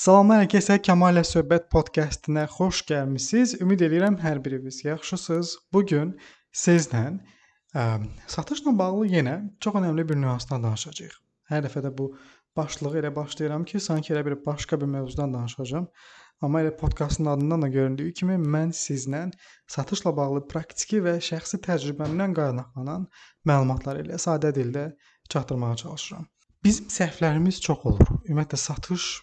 Salamlar hər kəsə Kamal ilə söhbət podkastına xoş gəlmisiniz. Ümid edirəm hər biriniz yaxşısınız. Bu gün sizlə ə, satışla bağlı yenə çox önəmli bir nüansdan danışacağıq. Hər dəfə də bu başlığı elə başlayıram ki, sanki elə bir başqa bir mövzudan danışacağam. Amma elə podkastın adından da göründüyü kimi mən sizlə satışla bağlı praktiki və şəxsi təcrübəmdən qaynaqlanan məlumatlar ilə sadə dildə çatdırmağa çalışıram. Bizim səhvlərimiz çox olur. Ümumiyyətlə satış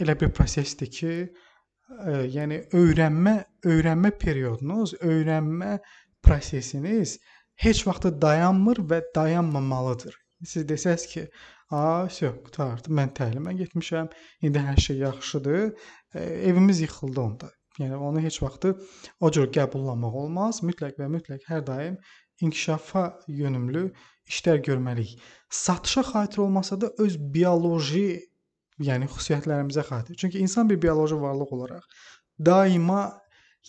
elə bir prosesdir ki, ə, yəni öyrənmə, öyrənmə periodunuz, öyrənmə prosesiniz heç vaxt dayanmır və dayanmamalıdır. Siz desəz ki, "A, vəsə, qurtardı. Mən təlimə getmişəm. İndi hər şey yaxşıdır." Ə, evimiz yıxıldı onda. Yəni onu heç vaxt o cür qəbullanmaq olmaz. Mütləq və mütləq hər daim inkişafa yönümlü işlər görməliyik. Satışa xatir olmasa da öz bioloji, yəni xüsusiyyətlərimizə xatir. Çünki insan bir bioloji varlıq olaraq daima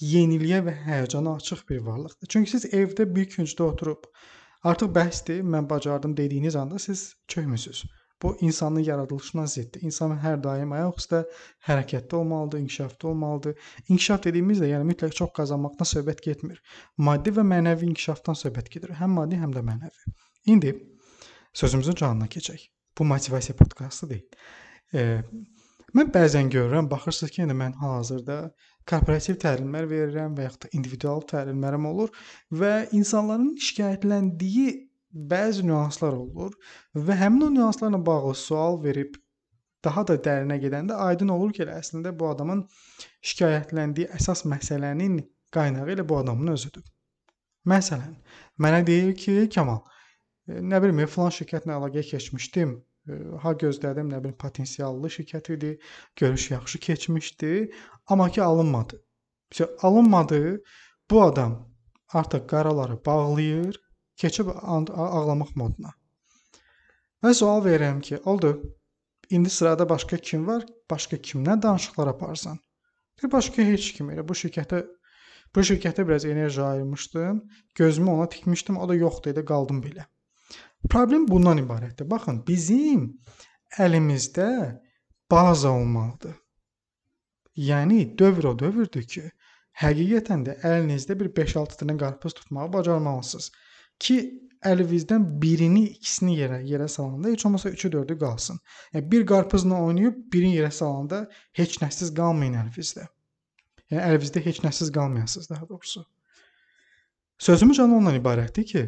yeniliyə və həyəcana açıq bir varlıqdır. Çünki siz evdə bir küncdə oturub artıq bəsdir, mən bacardım dediyiniz anda siz çökmüsüz. Bu insanın yaradılışına ziddir. İnsan hər daim ayaq üstə hərəkətdə olmalıdır, inkişafda olmalıdır. İnkişaf dediyimiz də yəni mütləq çox qazanmaqdan söhbət getmir. Maddi və mənəvi inkişafdan söhbət gedir. Həm maddi, həm də mənəvi. İndi sözümüzün canına keçək. Bu motivasiya podkastı deyil. E, mən bəzən görürəm, baxırsınız ki, indi mən hal-hazırda korporativ təlimlər verirəm və yaxud da individual təlimlərim olur və insanların şikayətləndiyi bəzi nüanslar olur və həmin o nüanslarla bağlı sual verib daha da dərinə gedəndə aydın olur ki, əslində bu adamın şikayətləndiyi əsas məsələnin qaynağı elə bu adamın özüdür. Məsələn, mənə deyir ki, Kamal, nə bilim, filan şirkətlə əlaqə keçmişdim. Ha gözlədim, nə bilim, potensiallı şirkət idi, görüş yaxşı keçmişdi, amma ki alınmadı. İşte alınmadı. Bu adam artıq qaraları bağlayır, keçib ağlamaq moduna. Və sual verirəm ki, oldu. İndi sırada başqa kim var? Başqa kimlə danışıqlar aparsan? Bir başqa heç kim. Elə bu şirkətə bu şirkətə biraz enerji ayırmışdım. Gözümü ona tikmişdim. O da yoxdu idi, qaldım belə. Problem bundan ibarətdir. Baxın, bizim əlimizdə baza olmalıdır. Yəni dövr o dövrdür ki, həqiqətən də əlinizdə bir 5-6 dənə qarpız tutmağı bacarmalısınız ki, əlinizdən birini, ikisini yerə yerə salanda heç olmasa 3-ü 4-ü qalsın. Yəni bir qarpızla oynayıb birini yerə salanda heç nəsiz qalmayın əlinizdə. Yəni əlinizdə heç nəsiz qalmayasınız daha doğrusu. Sözümüz ondan ibarətdir ki,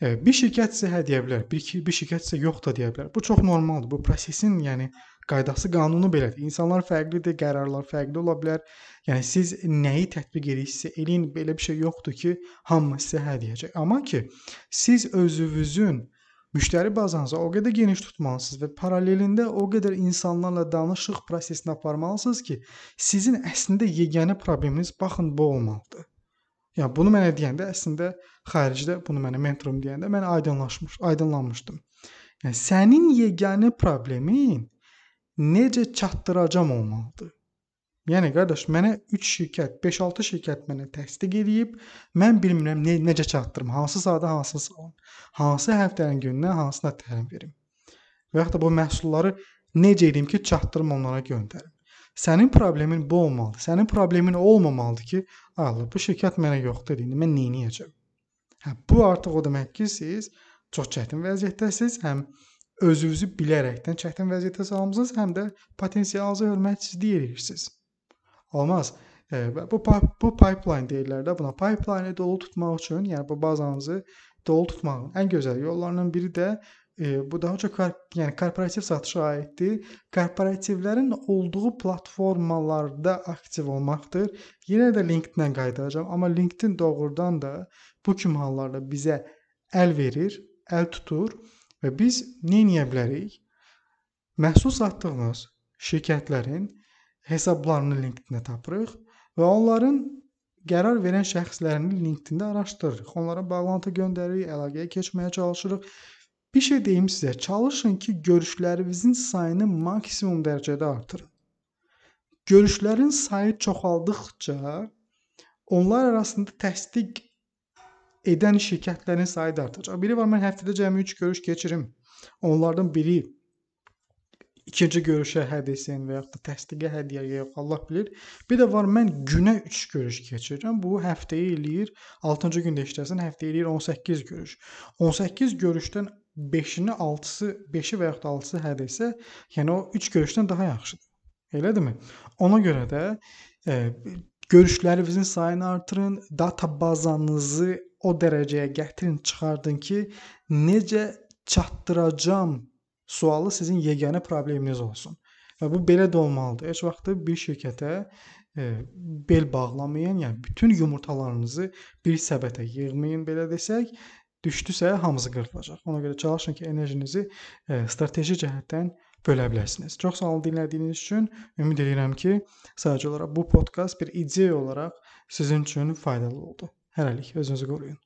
Bir şirkət sizə hə deyə bilər, bir, bir şirkət sizə yox da deyə bilər. Bu çox normaldır. Bu prosesin, yəni qaydası, qanunu belədir. İnsanlar fərqlidir, qərarlar fərqli ola bilər. Yəni siz nəyi tətbiq edirsinizsə, eləyin belə bir şey yoxdur ki, hamı sizə hə deyəcək. Amma ki, siz özünüzün müştəri bazanızı o qədər geniş tutmalısınız və paralelində o qədər insanlarla danışıq prosesini aparmalısınız ki, sizin əslində yeganə probleminiz baxın bu olmalıdır. Yəni bunu mənə deyəndə əslində xaricdə bunu mənə mentorum deyəndə mən aydınlaşmış, aydınlanmışdım. Yəni sənin yeganə problemin necə çatdıracam olmalıdır. Yəni qardaş, mənə 3 şirkət, 5-6 şirkət mənə təsdiq edib, mən bilmirəm ne, necə çatdırım, hansı saata hansı salon, hansı həftənin gününə hansına təlim verim. Və yaxud da bu məhsulları necə edeyim ki, çatdırım onlara göndərim. Sənin problemin bu olmalıdır. Sənin problemin olmamalıdır ki, Allah bu şirkət mənə yoxdur indi mən nə edəcəm? Hə, bu artıq o deməkdir ki, siz çox çətin vəziyyətdəsiz, həm özünüzü bilərəkdən çətin vəziyyətə salmısınız, həm də potensialınızı hörmətsizlik edirsiniz. Olmaz. E, bu bu pipeline deyirlər də buna. Pipeline-ı dolu tutmaq üçün, yəni bu bazanızı dolu tutmağın ən gözəl yollarından biri də E, bu daha çox yəni korporativ satışa aiddir. Korporativlərin olduğu platformalarda aktiv olmaqdır. Yenə də LinkedIn-dən qayıdacağam, amma LinkedIn doğrudan da bu kimi hallarda bizə əl verir, əl tutur və biz nə edə bilərik? Məhsul satdığımız şirkətlərin hesablarını LinkedIn-də tapırıq və onların qərar verən şəxslərini LinkedIn-də araşdırırıq. Onlara bağlantı göndəririk, əlaqəyə keçməyə çalışırıq Bir şey deyim sizə, çalışın ki, görüşlərinizin sayını maksimum dərəcədə artırın. Görüşlərin sayı çoxaldıqca onlar arasında təsdiq edən şirkətlərin sayı da artacaq. Biri var mən həftədə cəmi 3 görüş keçirim. Onlardan biri ikinci görüşə hədiyəsən və yaxud da təsdiqə hədiyyə yox, Allah bilir. Bir də var mən günə 3 görüş keçirirəm. Bu həftəyə eləyir 6-cı gündə işləsən, həftəyə eləyir 18 görüş. 18 görüşdən 5-ini 6-sı, 5-i və yaxud da 6-sı hədiyəsə, yəni o 3 görüşdən daha yaxşıdır. Elədirmi? Ona görə də e, görüşlərinizin sayını artırın, data bazanızı o dərəcəyə gətirin, çıxardın ki, necə çatdıracam sualı sizin yeganə probleminiz olsun. Və bu belə də olmalıdır. Heç vaxt bir şirkətə e, bel bağlamayan, yəni bütün yumurtalarınızı bir səbətə yığmayın belə desək, düşdüsə hamısı qırılacaq. Ona görə çalışın ki, enerjinizi e, strateji cəhətdən bölə bilərsiniz. Çox sağ olun dinlədiyiniz üçün. Ümid edirəm ki, sadəcə olaraq bu podkast bir ideya olaraq sizin üçün faydalı oldu. Hələlik özünüzü qoruyun.